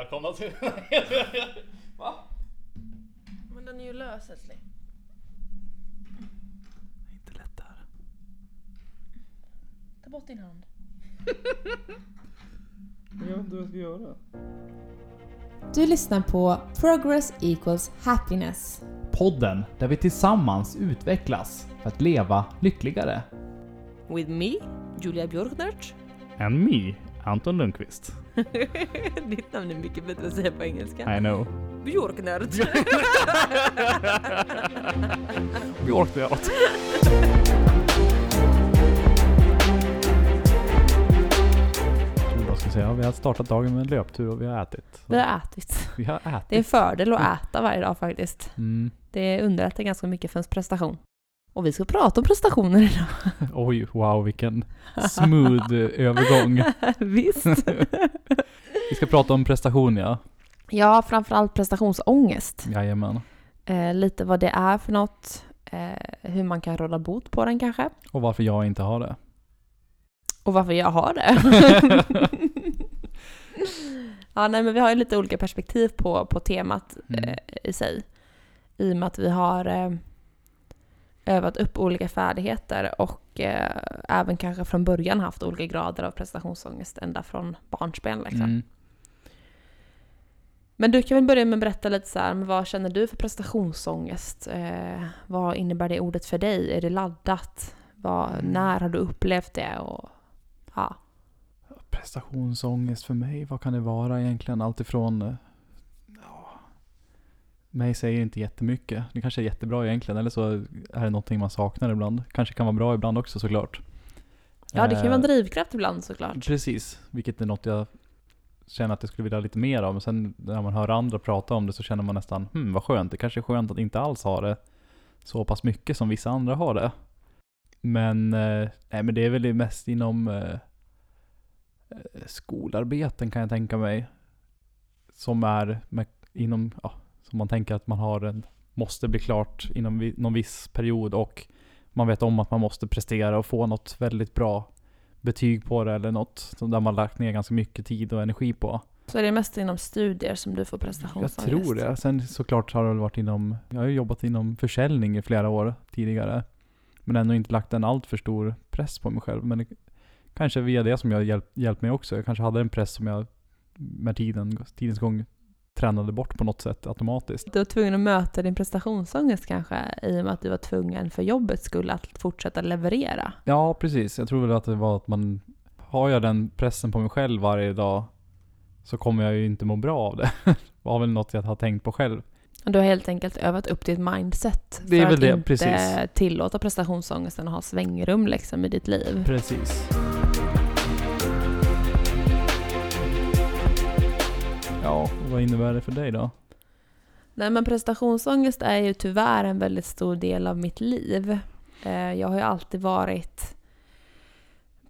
välkomna till... Va? Men den är ju lös älskling. Inte lätt det här. Ta bort din hand. Jag vet inte vad jag ska göra. Du lyssnar på Progress Equals Happiness. Podden där vi tillsammans utvecklas för att leva lyckligare. With me, Julia Björknert. And me, Anton Lundqvist. Ditt namn är mycket bättre att säga på engelska. I know. Björknert. Björknert. Jag ska säga, vi har startat dagen med en löptur och vi har ätit. Vi har ätit. Vi har Det är en ätit. fördel att äta varje dag faktiskt. Mm. Det underlättar ganska mycket för ens prestation. Och vi ska prata om prestationer idag. Oj, wow vilken smooth övergång. Visst. Vi ska prata om prestation ja. Ja, framförallt prestationsångest. Jajamän. Eh, lite vad det är för något. Eh, hur man kan råda bot på den kanske. Och varför jag inte har det. Och varför jag har det. ja, nej men vi har ju lite olika perspektiv på, på temat Mm. eh, i sig. I och med att vi har eh, övat upp olika färdigheter och eh, även kanske från början haft olika grader av prestationsångest ända från barnsben. Liksom. Mm. Men du kan väl börja med att berätta lite så här, vad känner du för prestationsångest? Eh, vad innebär det ordet för dig? Är det laddat? Vad, Mm. När har du upplevt det? Och, ja. Prestationsångest för mig, vad kan det vara egentligen? Alltifrån... mig säger inte jättemycket. Det kanske är jättebra egentligen, eller så är det någonting man saknar ibland. Kanske kan vara bra ibland också såklart. ja, det kan ju vara en Eh, drivkraft ibland såklart. Precis, vilket är något jag känner att jag skulle vilja ha lite mer av. Men sen när man hör andra prata om det så känner man nästan, hmm vad skönt. Det kanske är skönt att inte alls ha det så pass mycket som vissa andra har det. Men, eh, nej men det är väl mest inom eh, skolarbeten kan jag tänka mig. Som är med, inom, ja, som man tänker att man har en, måste bli klart inom vi, någon viss period och man vet om att man måste prestera och få något väldigt bra betyg på det eller något som där man lagt ner ganska mycket tid och energi på. Så är det mest inom studier som du får Jag prestationsångest? tror det. Sen såklart har det varit inom, jag har ju jobbat inom försäljning i flera år tidigare. Men ändå inte lagt en allt för stor press på mig själv. Men det, kanske via det som jag hjälpt, hjälpt mig också. Jag kanske hade en press som jag med tiden, tidens gång tränade bort på något sätt automatiskt. Du var tvungen att möta din prestationsångest kanske i och med att du var tvungen för jobbets skull att fortsätta leverera. Ja, precis. Jag tror väl att det var att man, har jag den pressen på mig själv varje dag så kommer jag ju inte må bra av det. Det var väl något jag har tänkt på själv. Du har helt enkelt övat upp ditt mindset Det är för väl att det, inte precis. tillåta prestationsångesten att ha svängrum liksom i ditt liv. Precis. Ja, vad innebär det för dig då? Nej men prestationsångest är ju tyvärr en väldigt stor del av mitt liv. Eh, Jag har ju alltid varit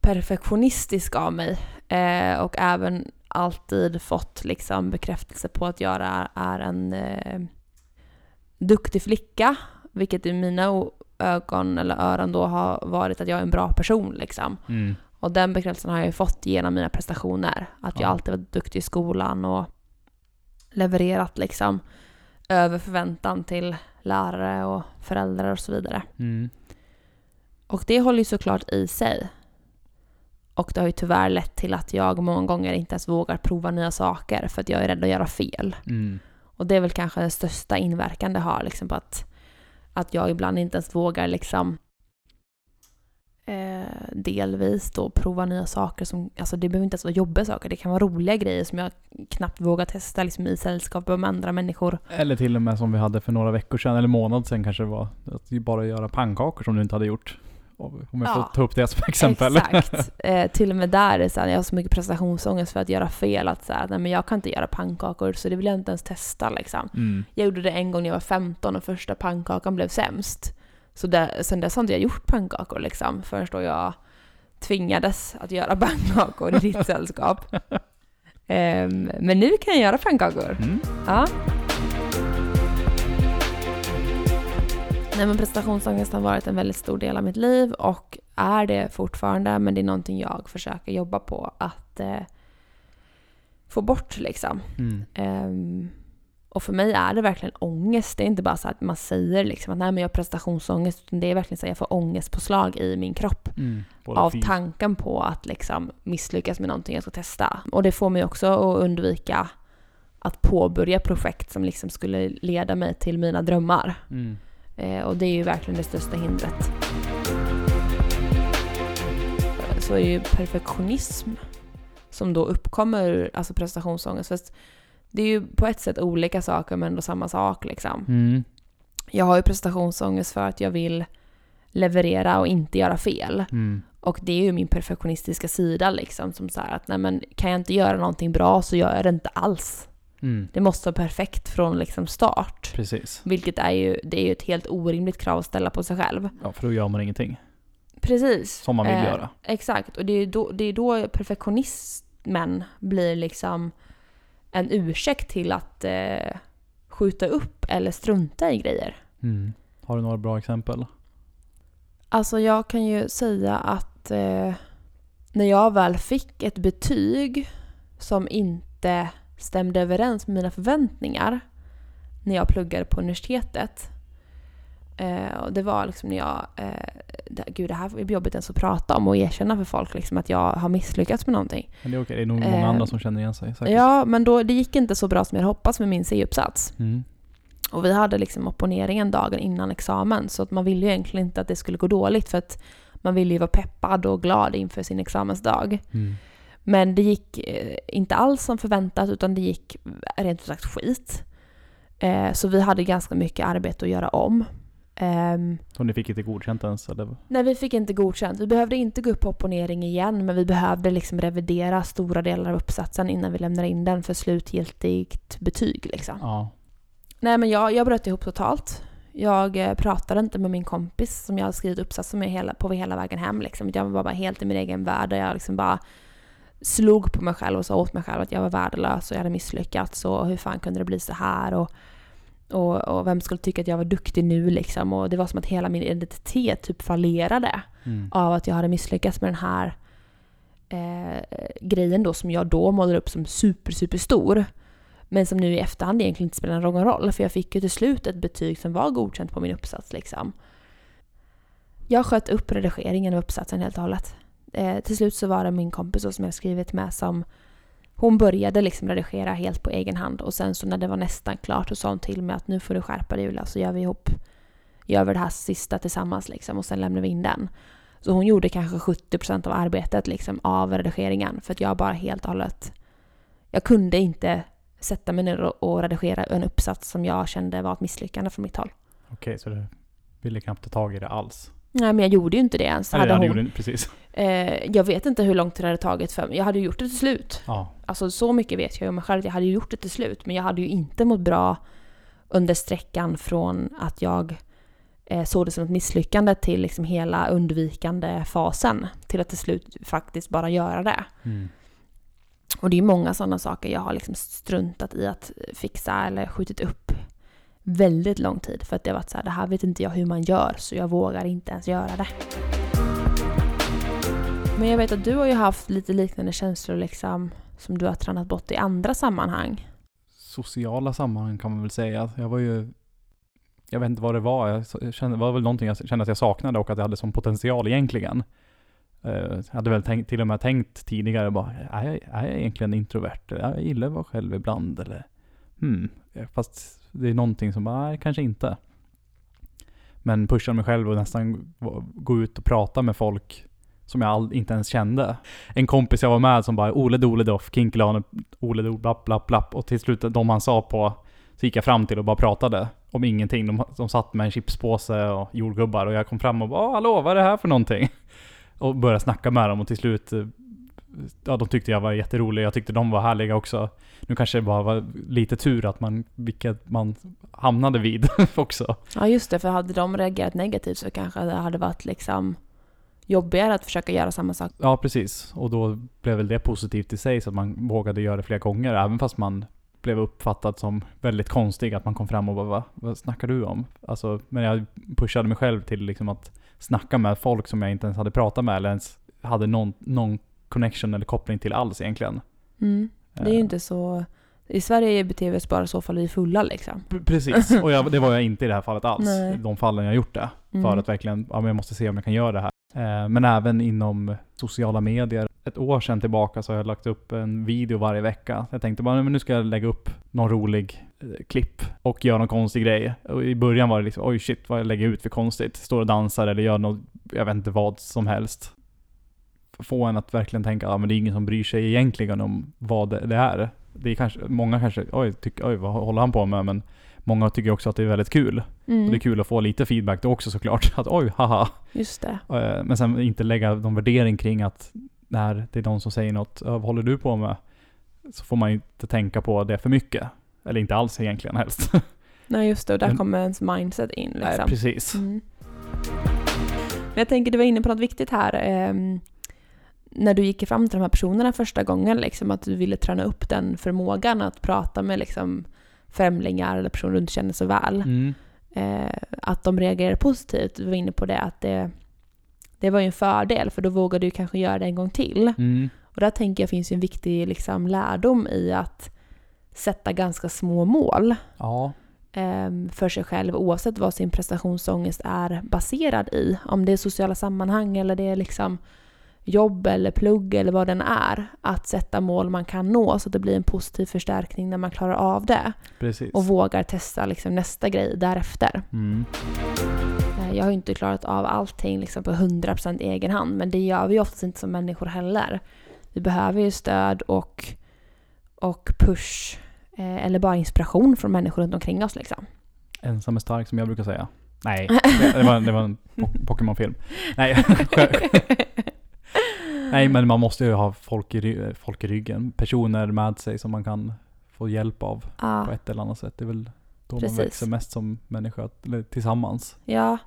perfektionistisk av mig eh, och även alltid fått liksom bekräftelse på att jag är- en eh, duktig flicka, vilket i mina ögon eller öron då har varit att jag är en bra person liksom. Mm. Och den bekräftelsen har jag ju fått genom mina prestationer. Att jag Ja. alltid varit duktig i skolan och levererat liksom över förväntan till lärare och föräldrar och så vidare. Mm. Och det håller ju såklart i sig. Och det har ju tyvärr lett till att jag många gånger inte ens vågar prova nya saker för att jag är rädd att göra fel. Mm. Och det är väl kanske den största inverkan det har liksom på att, att jag ibland inte ens vågar liksom eh, delvis då prova nya saker som, alltså det behöver inte ens vara jobbiga saker, det kan vara roliga grejer som jag knappt vågar testa liksom i sällskap med andra människor. Eller till och med som vi hade för några veckor sedan, eller månad sedan kanske det var. Att bara göra pannkakor som du inte hade gjort. Om jag får Ja. ta upp det som exempel. Exakt. Eh, till och med där är det så här, jag har så mycket prestationsångest för att göra fel att så här, nej men jag kan inte göra pannkakor så det vill jag inte ens testa liksom. Mm. Jag gjorde det en gång när jag var 15 och första pannkakan blev sämst. Så där, sen dess har inte jag gjort pannkakor liksom förrän då jag tvingades att göra pannkakor i ditt sällskap. Ehm, men nu kan jag göra pannkakor. Mm. Ja. Nej men prestationsångest har varit en väldigt stor del av mitt liv och är det fortfarande men det är någonting jag försöker jobba på att eh, få bort liksom. Mm. Ehm, och för mig är det verkligen ångest. Det är inte bara så att man säger liksom att nej men jag har prestationsångest. Utan det är verkligen så att jag får ångestpåslag i min kropp. Mm. Av fys- tanken på att liksom misslyckas med någonting jag ska testa. Och det får mig också att undvika att påbörja projekt som liksom skulle leda mig till mina drömmar. Mm. Eh, och det är ju verkligen det största hindret. Så är ju perfektionism som då uppkommer ur alltså prestationsångest. Fast det är ju på ett sätt olika saker men ändå samma sak liksom. Mm. Jag har ju prestationsångest för att jag vill leverera och inte göra fel. Mm. Och det är ju min perfektionistiska sida liksom som så att nej men kan jag inte göra någonting bra så gör jag det inte alls. Mm. Det måste vara perfekt från liksom start. Precis. Vilket är ju, det är ju ett helt orimligt krav att ställa på sig själv. Ja, för då gör man ingenting. Precis. Som man vill Eh, göra. Exakt, och det är då, det är då perfektionismen blir liksom en ursäkt till att eh, skjuta upp eller strunta i grejer. Mm. Har du några bra exempel? Alltså jag kan ju säga att eh, när jag väl fick ett betyg som inte stämde överens med mina förväntningar när jag pluggade på universitetet. Eh, och det var liksom när jag, eh, det, gud det här är jobbigt ens att prata om och erkänna för folk liksom att jag har misslyckats med någonting. Men det är okej, det är nog många Eh, andra som känner igen sig säkert. Ja, men då, det gick inte så bra som jag hoppats med min C-uppsats. Mm. Och vi hade liksom opponeringen dagen innan examen så att man ville ju egentligen inte att det skulle gå dåligt för att man ville ju vara peppad och glad inför sin examensdag. Mm. Men det gick eh, inte alls som förväntat utan det gick rent ut sagt skit. Eh, så vi hade ganska mycket arbete att göra om. Ehm, Och ni fick inte godkänt ens eller? nej, vi fick inte godkänt. Vi behövde inte gå upp på opponering igen men vi behövde liksom revidera stora delar av uppsatsen innan vi lämnade in den för slutgiltigt betyg. Liksom. Ja. Nej men jag, jag bröt ihop totalt. Jag eh, pratade inte med min kompis som jag hade skrivit uppsats med hela, på hela vägen hem. Liksom. Jag var bara helt i min egen värld. där Jag liksom bara slog på mig själv och sa åt mig själv att jag var värdelös och jag hade misslyckats och hur fan kunde det bli så här och, och, och vem skulle tycka att jag var duktig nu liksom. Och det var som att hela min identitet typ fallerade Mm. av att jag hade misslyckats med den här eh, grejen då som jag då målade upp som super, super stor. Men som nu i efterhand egentligen inte spelar någon roll för jag fick ju till slut ett betyg som var godkänt på min uppsats liksom. Jag sköt upp redigeringen av uppsatsen helt och hållet. Eh, till slut så var det min kompis som jag skrivit med som hon började liksom redigera helt på egen hand och sen så när det var nästan klart så sa hon till mig att nu får du skärpa dig Julia så gör vi ihop gör vi det här sista tillsammans liksom och sen lämnar vi in den. Så hon gjorde kanske 70% av arbetet liksom av redigeringen för att jag bara helt och hållet jag kunde inte sätta mig ner och och redigera en uppsats som jag kände var ett misslyckande från mitt håll. Okej, så du ville knappt ta tag i det alls? Nej men jag gjorde ju inte det ens. Eller, Hade hon, gjorde precis. eh, jag vet inte hur långt det hade tagit för mig. Jag hade ju gjort det till slut. Ja. Alltså så mycket vet jag ju om mig själv. Jag hade ju gjort det till slut. Men jag hade ju inte mått bra under sträckan från att jag eh, såg det som ett misslyckande till liksom hela undvikande fasen. Till att till slut faktiskt bara göra det. Mm. Och det är många sådana saker jag har liksom struntat i att fixa eller skjutit upp väldigt lång tid. För att det har varit så här, det här vet inte jag hur man gör så jag vågar inte ens göra det. Men jag vet att du har ju haft lite liknande känslor liksom som du har tränat bort i andra sammanhang. Sociala sammanhang kan man väl säga. Jag var ju... Jag vet inte vad det var. Jag kände, det var väl någonting jag kände att jag saknade och att jag hade som potential egentligen. Eh, jag hade väl tänkt, till och med tänkt tidigare bara, är jag, är jag egentligen introvert? Jag gillar att vara själv ibland eller hmm. Eh, fast det är någonting som bara, nej kanske inte. Men pusha mig själv och nästan gå- ut och prata med folk som jag all, inte ens kände. En kompis jag var med som bara Ole Dole Doff, Kinkelane, Ole Dole blapp blapp blapp. Och till slut de han sa på, så gick jag fram till och bara pratade om ingenting. De, de satt med en chipspåse och jordgubbar och jag kom fram och bara hallå vad är det här för någonting? Och började snacka med dem och till slut eh, Ja, de tyckte jag var jätterolig. Jag tyckte de var härliga också. Nu kanske det bara var lite tur att man, vilket man hamnade vid också. Ja just det, för hade de reagerat negativt så kanske det hade varit liksom jobbigare att försöka göra samma sak. Ja, precis. Och då blev väl det positivt i sig så att man vågade göra det flera gånger. Även fast man blev uppfattad som väldigt konstig. Att man kom fram och bara Va? Vad snackar du om? Alltså, men jag pushade mig själv till liksom att snacka med folk som jag inte ens hade pratat med eller ens hade någon, någon connection eller koppling till alls egentligen. Mm. Det är ju inte så... I Sverige beter vi oss bara så fall vi är fulla liksom. P- Precis, och jag, det var jag inte i det här fallet alls. Nej. De fallen jag gjort det. Mm. För att verkligen, ja men jag måste se om jag kan göra det här. Eh, men även inom sociala medier. Ett år sedan tillbaka så har jag lagt upp en video varje vecka. Jag tänkte bara, men nu ska jag lägga upp någon rolig eh, klipp och göra någon konstig grej. Och i början var det liksom, oj shit vad jag lägger ut för konstigt. Står och dansar eller gör något, jag vet inte vad som helst. Få en att verkligen tänka, ja men det är ingen som bryr sig egentligen om vad det, det är. Det är kanske, många kanske, oj, tycker, oj vad håller han på med? Men många tycker också att det är väldigt kul. Mm. Och det är kul att få lite feedback då också såklart. Att oj, haha. Just det. Eh, Men sen inte lägga någon värdering kring att när det är någon som säger något, "Ja, vad håller du på med? Så får man inte tänka på det för mycket. Eller inte alls egentligen helst. Nej just det, och där Men- kommer ens mindset in Nej, liksom. precis. Mm. Men jag tänker du var inne på något viktigt här. När du gick fram till de här personerna första gången, liksom, att du ville träna upp den förmågan att prata med liksom, främlingar eller personer du inte känner så väl. Mm. Eh, att de reagerar positivt. Du var inne på det, att det, det var ju en fördel för då vågar du kanske göra det en gång till. Mm. Och där tänker jag finns ju en viktig liksom, lärdom i att sätta ganska små mål Ja. ehm, för sig själv oavsett vad sin prestationsångest är baserad i. Om det är sociala sammanhang eller det är liksom jobb eller plugg eller vad den är. Att sätta mål man kan nå så att det blir en positiv förstärkning när man klarar av det. Precis. Och vågar testa liksom nästa grej därefter. Mm. Eh, Jag har ju inte klarat av allting liksom på 100% egen hand men det gör vi ju oftast inte som människor heller. Vi behöver ju stöd och, och push eh, eller bara inspiration från människor runt omkring oss liksom. Ensam är stark som jag brukar säga. Nej, det, det, var, det var en po- Pokémon-film. Nej, Nej, men man måste ju ha folk i, folk i ryggen. Personer med sig som man kan få hjälp av Ja, på ett eller annat sätt. Det är väl då Precis. man växer mest som människa, eller tillsammans. ja,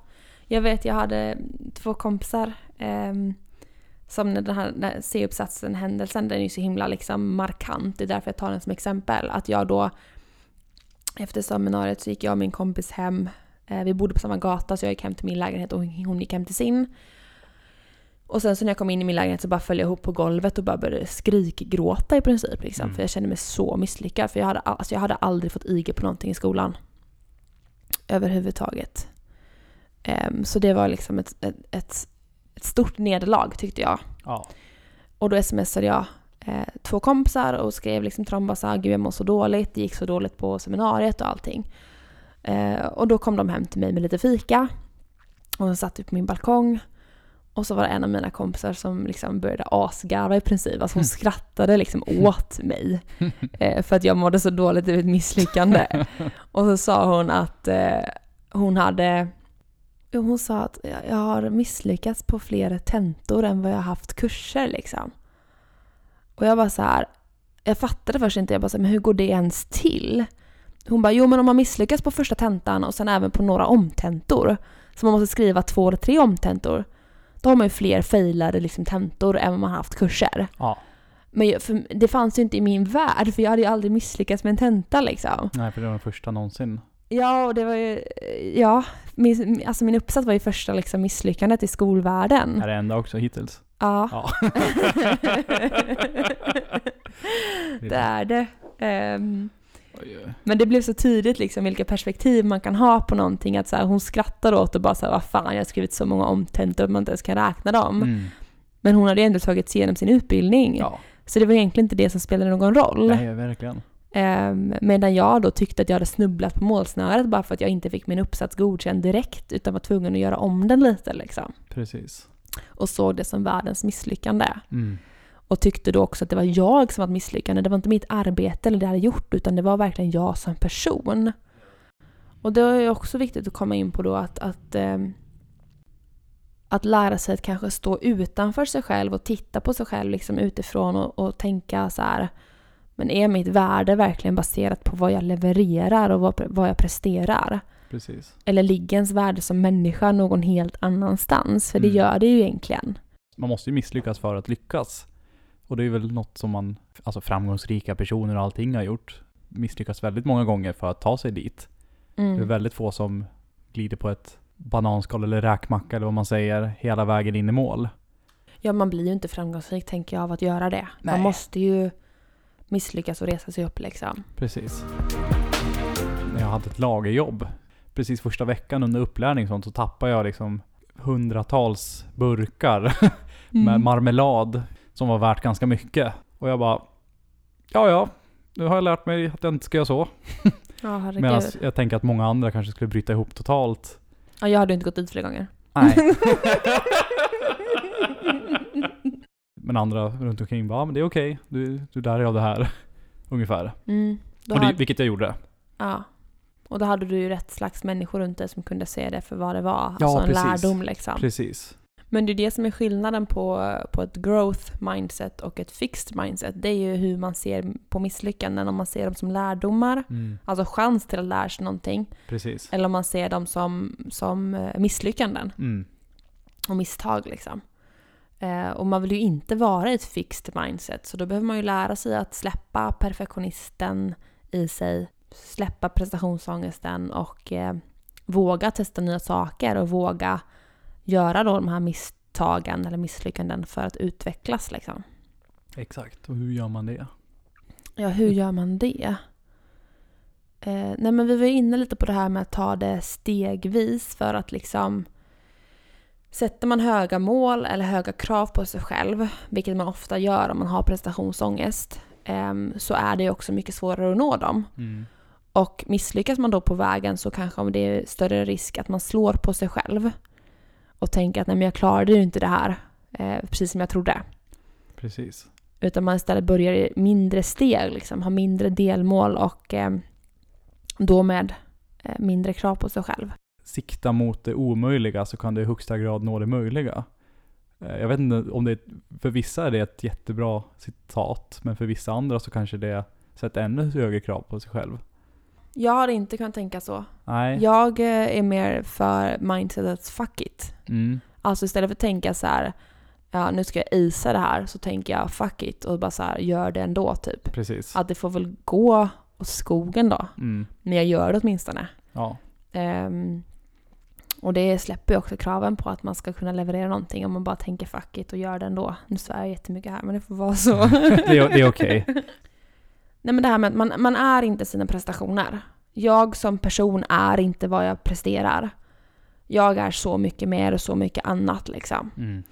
jag vet jag hade två kompisar ehm, som när den här C-uppsatsen, händelsen, den är ju så himla liksom markant. Det är därför jag tar den som exempel. Att jag då efter seminariet så gick jag och min kompis hem. Eh, vi bodde på samma gata så jag gick hem till min lägenhet och hon gick hem till sin. Och sen så när jag kom in i min lägenhet så bara föll jag ihop på golvet och bara började skrikgråta i princip. Liksom, Mm. För jag kände mig så misslyckad. För jag hade, al- alltså jag hade aldrig fått IG på någonting i skolan. Överhuvudtaget. Ehm, så det var liksom ett, ett, ett, ett stort nederlag tyckte jag. Ja. Och då smsade jag eh, två kompisar och skrev liksom till dem bara så här, gud jag mår så dåligt, det gick så dåligt på seminariet och allting. Eh, och då kom de hem till mig med lite fika. Och så satt vi på min balkong. Och så var det en av mina kompisar som liksom började asgarva i princip. Alltså hon skrattade liksom åt mig. Eh, för att jag mådde så dåligt över ett misslyckande. Och så sa hon att eh, hon hade... Hon sa att jag- har misslyckats på fler tentor än vad jag har haft kurser liksom. Och jag var så här... Jag fattade först inte, jag bara så här, men hur går det ens till? Hon bara, jo men om man misslyckas på första tentan och sen även på några omtentor, så man måste skriva två eller tre omtentor, då har man ju fler failade liksom tentor än vad man har haft kurser. ja. Men jag- för det fanns ju inte i min värld, för jag hade ju aldrig misslyckats med en tenta liksom. Nej, för det var den första någonsin. Ja, och det var ju... Ja, min, alltså min uppsats var ju första liksom misslyckandet i skolvärlden. Är det enda också hittills? Ja. Ja. det är det. Oj. Men det blev så tydligt liksom vilka perspektiv man kan ha på någonting. Att så här, hon skrattar åt och bara så här, vad fan, jag har skrivit så många omtentor att man inte ens kan räkna dem. Mm. Men hon hade ändå tagit sig igenom sin utbildning. Ja, Så det var egentligen inte det som spelade någon roll. nej, verkligen. Um, medan jag då tyckte att jag hade snubblat på målsnöret bara för att jag inte fick min uppsats godkänd direkt utan var tvungen att göra om den lite liksom. Precis. Och såg det som världens misslyckande. Mm. Och tyckte då också att det var jag som var ett misslyckande. Det var inte mitt arbete eller det jag hade gjort utan det var verkligen jag som person. Och det är också viktigt att komma in på då att, att, ehm, att lära sig att kanske stå utanför sig själv och titta på sig själv liksom utifrån och, och tänka så här. Men är mitt värde verkligen baserat på vad jag levererar och vad, vad jag presterar? Precis. Eller ligger ens värde som människa någon helt annanstans? För det Mm. gör det ju egentligen. Man måste ju misslyckas för att lyckas. Och det är väl något som man, alltså framgångsrika personer och allting har gjort. Misslyckas väldigt många gånger för att ta sig dit. Mm. Det är väldigt få som glider på ett bananskal eller räkmacka eller vad man säger hela vägen in i mål. Ja, man blir ju inte framgångsrik tänker jag av att göra det. Nej. Man måste ju misslyckas och resa sig upp liksom. Precis. När jag hade ett lagerjobb, precis första veckan under upplärning sånt, så tappade jag liksom hundratals burkar med Mm. marmelad som var värt ganska mycket. Och jag bara, ja ja, nu har jag lärt mig att jag inte ska göra så. Herregud. Medan jag tänker att många andra kanske skulle bryta ihop totalt. Ja, jag hade inte gått dit fler gånger. Nej. Men andra runt omkring bara, ja, men det är okej, du, du lär dig av det här. Ungefär. Mm. Och det, hade, vilket jag gjorde. ja. Och då hade du ju rätt slags människor runt dig som kunde se det för vad det var. Ja, alltså en precis. lärdom liksom. Precis. Men det är det som är skillnaden på, på ett growth mindset och ett fixed mindset. Det är ju hur man ser på misslyckanden. Om man ser dem som lärdomar, Mm, alltså chans till att lära sig någonting. precis. Eller om man ser dem som, som eh, misslyckanden Mm, och misstag liksom. Eh, och man vill ju inte vara i ett fixed mindset. Så då behöver man ju lära sig att släppa perfektionisten i sig. Släppa prestationsångesten och eh, våga testa nya saker och våga göra då de här misstagen eller misslyckanden för att utvecklas liksom. exakt. Och hur gör man det? Ja, hur gör man det? Eh, nej men vi var inne lite på det här med att ta det stegvis för att liksom Sätter man höga mål eller höga krav på sig själv, vilket man ofta gör om man har prestationsångest, ehm, så är det också mycket svårare att nå dem. Mm, Och misslyckas man då på vägen så kanske det är större risk att man slår på sig själv och tänker att nej men jag klarade ju inte det här, eh, precis som jag trodde. precis. Utan man istället börjar i mindre steg, liksom, har mindre delmål och eh, då med eh, mindre krav på sig själv. Sikta mot det omöjliga så kan du i högsta grad nå det möjliga. Eh, Jag vet inte om det för vissa är det ett jättebra citat, men för vissa andra så kanske det sätter ännu högre krav på sig själv. Jag har inte kunnat tänka så. Nej. Jag eh, är mer för mindsetet fuck it. Mm, Alltså istället för att tänka så här, ja nu ska jag isa det här, så tänker jag fuck it och bara så här, gör det ändå typ. precis. Att det får väl gå åt skogen då, Mm, men jag gör det åtminstone. ja, Ehm, och det släpper ju också kraven på att man ska kunna leverera någonting om man bara tänker fuck it och gör det ändå. Nu svär jag jättemycket här men det får vara så. det är, det är okej. Nej men det här med att man, man är inte sina prestationer. Jag som person är inte vad jag presterar. Jag är så mycket mer och så mycket annat liksom. Mm,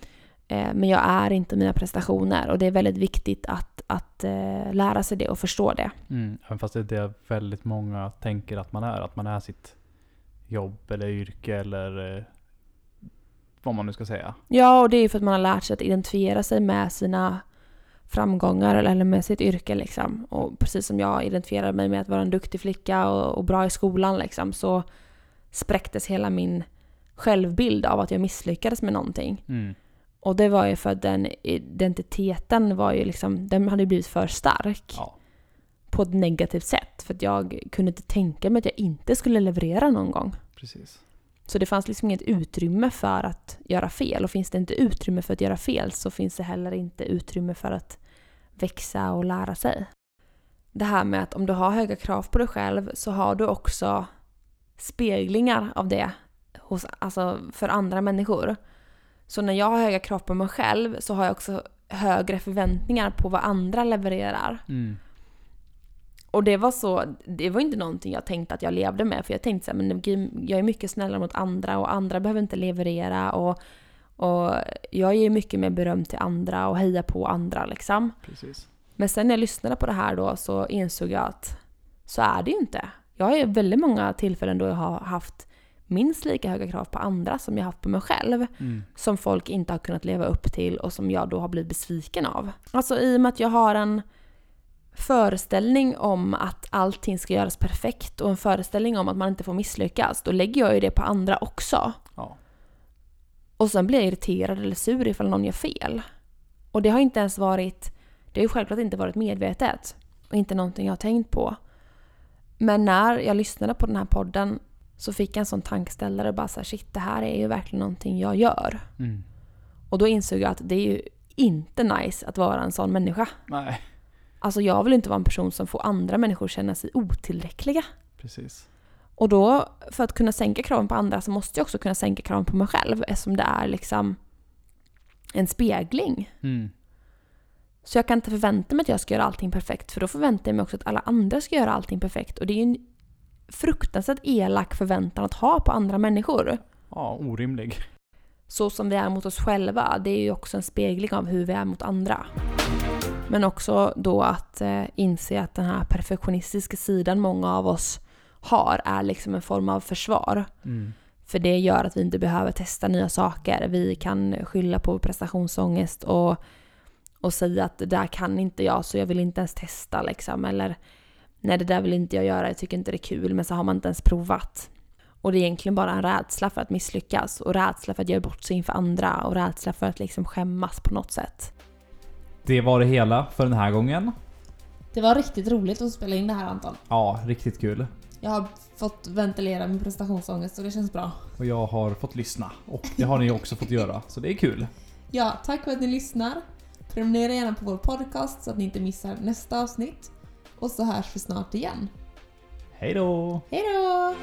Eh, men jag är inte mina prestationer och det är väldigt viktigt att, att eh, lära sig det och förstå det. mm. Även fast det är det väldigt många tänker att man är. Att man är sitt jobb eller yrke eller eh, vad man nu ska säga. Ja, och det är ju för att man har lärt sig att identifiera sig med sina framgångar eller- med sitt yrke liksom. Och precis som jag identifierade mig med att vara en duktig flicka och, och bra i skolan liksom så spräcktes hela min självbild av att jag misslyckades med någonting. Mm, Och det var ju för att den identiteten var ju liksom, den hade blivit för stark ja, på ett negativt sätt. För att jag kunde inte tänka mig att jag inte skulle leverera någon gång. precis. Så det fanns liksom inget utrymme för att göra fel. Och finns det inte utrymme för att göra fel så finns det heller inte utrymme för att växa och lära sig. Det här med att om du har höga krav på dig själv så har du också speglingar av det hos, alltså för andra människor. Så när jag har höga krav på mig själv så har jag också högre förväntningar på vad andra levererar. Mm, Och det var så, det var inte någonting jag tänkte att jag levde med. För jag tänkte så här, men jag är mycket snällare mot andra och andra behöver inte leverera. Och, och jag ger mycket mer beröm till andra och hejar på andra liksom. precis. Men sen när jag lyssnade på det här då så insåg jag att så är det ju inte. Jag har ju väldigt många tillfällen då jag har haft minst lika höga krav på andra som jag haft på mig själv. Mm, Som folk inte har kunnat leva upp till och som jag då har blivit besviken av. Alltså i och med att jag har en föreställning om att allting ska göras perfekt och en föreställning om att man inte får misslyckas, då lägger jag ju det på andra också. Och sen blir jag irriterad eller sur ifall någon gör fel. Och det har inte ens varit, det har ju självklart inte varit medvetet. Och inte någonting jag har tänkt på. Men när jag lyssnade på den här podden så fick jag en sån tankeställare och bara så här, shit det här är ju verkligen någonting jag gör. mm. Och då insåg jag att det är ju inte nice att vara en sån människa. Nej, Alltså jag vill inte vara en person som får andra människor känna sig otillräckliga. precis. Och då, för att kunna sänka kraven på andra så måste jag också kunna sänka kraven på mig själv eftersom det är liksom en spegling. Mm, Så jag kan inte förvänta mig att jag ska göra allting perfekt för då förväntar jag mig också att alla andra ska göra allting perfekt. Och det är ju en fruktansvärt elak förväntan att ha på andra människor. Ja, orimlig. Så som vi är mot oss själva, det är ju också en spegling av hur vi är mot andra. Men också då att eh, inse att den här perfektionistiska sidan många av oss har är liksom en form av försvar. Mm. För det gör att vi inte behöver testa nya saker. Vi kan skylla på prestationsångest och, och säga att det där kan inte jag så jag vill inte ens testa liksom. Eller nej det där vill inte jag göra, jag tycker inte det är kul. Men så har man inte ens provat. Och det är egentligen bara en rädsla för att misslyckas och rädsla för att göra bort sig inför andra och rädsla för att liksom skämmas på något sätt. Det var det hela för den här gången. Det var riktigt roligt att spela in det här Anton. Ja, riktigt kul. Jag har fått ventilera min prestationsångest och det känns bra. Och jag har fått lyssna. Och det har ni också fått göra. Så det är kul. Ja, tack för att ni lyssnar. Prenumerera gärna på vår podcast så att ni inte missar nästa avsnitt. Och så hörs vi snart igen. Hej då! Hej då!